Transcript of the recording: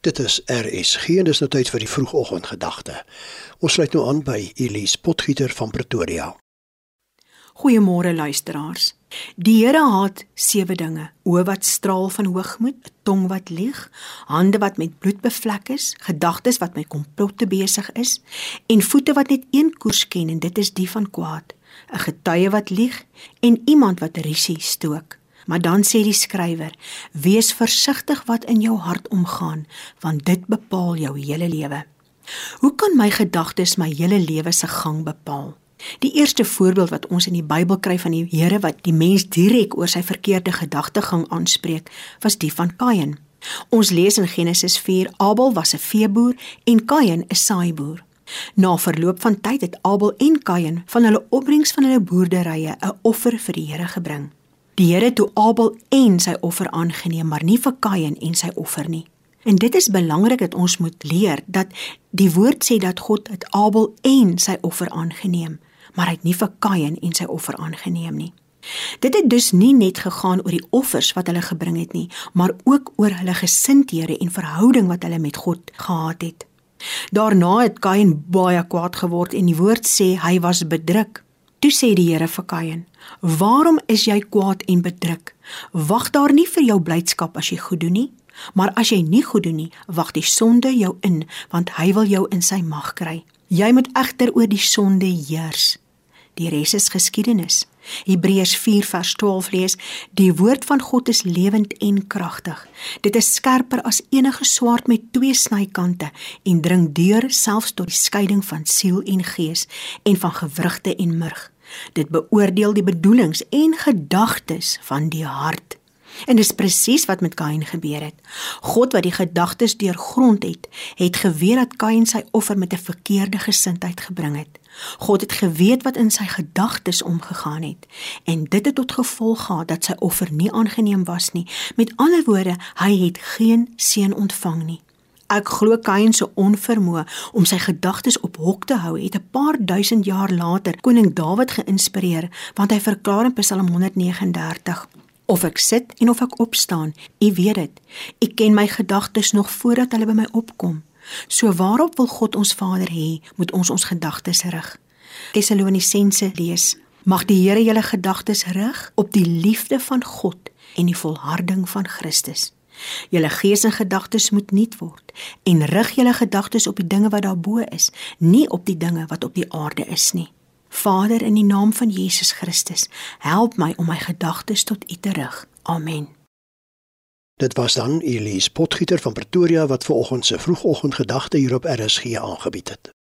Dit is RSG en dis nou tyd vir die vroegoggendgedagte. Ons sluit nou aan by Elise Potgieter van Pretoria. Goeiemôre luisteraars. Die Here haat sewe dinge: oë wat straal van hoogmoed, 'n tong wat lieg, hande wat met bloed bevlek is, gedagtes wat met komplotte besig is en voete wat net een koers ken en dit is die van kwaad, 'n getuie wat lieg en iemand wat risie stook. Maar dan sê die skrywer: Wees versigtig wat in jou hart omgaan, want dit bepaal jou hele lewe. Hoe kan my gedagtes my hele lewe se gang bepaal? Die eerste voorbeeld wat ons in die Bybel kry van die Here wat die mens direk oor sy verkeerde gedagtegang aanspreek, was die van Kain. Ons lees in Genesis 4: Abel was 'n veeboer en Kain 'n saaiboer. Na verloop van tyd het Abel en Kain van hulle opbrengs van hulle boerderye 'n offer vir die Here gebring. Die Here toe Abel en sy offer aangeneem, maar nie vir Kain en sy offer nie. En dit is belangrik dat ons moet leer dat die woord sê dat God het Abel en sy offer aangeneem, maar hy het nie vir Kain en sy offer aangeneem nie. Dit het dus nie net gegaan oor die offers wat hulle gebring het nie, maar ook oor hulle gesindhede en verhouding wat hulle met God gehad het. Daarna het Kain baie kwaad geword en die woord sê hy was bedruk. Toe sê die Here vir Kain: "Waarom is jy kwaad en bedruk? Wag daar nie vir jou blydskap as jy goed doen nie, maar as jy nie goed doen nie, wag die sonde jou in, want hy wil jou in sy mag kry. Jy moet egter oor die sonde heers." Die res is geskiedenis. Hebreërs 4 vers 12 lees: Die woord van God is lewend en kragtig. Dit is skerper as enige swaard met twee snykante en dring deur selfs tot die skeiding van siel en gees en van gewrigte en murg. Dit beoordeel die bedoelings en gedagtes van die hart. En dis presies wat met Kain gebeur het. God wat die gedagtes deurgrond het, het geweet dat Kain sy offer met 'n verkeerde gesindheid gebring het. God het geweet wat in sy gedagtes omgegaan het en dit het tot gevolg gehad dat sy offer nie aangeneem was nie. Met ander woorde, hy het geen seën ontvang nie. Ek glo Kain se onvermoë om sy gedagtes op hok te hou het 'n paar duisend jaar later koning Dawid geïnspireer want hy verklaar in Psalm 139 Of ek sit en of ek opstaan, U weet dit. U ken my gedagtes nog voordat hulle by my opkom. So waarop wil God ons Vader hê, moet ons ons gedagtes rig. Tessalonisense lees: Mag die Here julle gedagtes rig op die liefde van God en die volharding van Christus. Julle gees en gedagtes moet nuut word en rig julle gedagtes op die dinge wat daarbo is, nie op die dinge wat op die aarde is nie. Vader in die naam van Jesus Christus, help my om my gedagtes tot U te rig. Amen. Dit was dan Elise Potgieter van Pretoria wat ver oggend se vroegoggendgedagte hier op RSG aangebied het.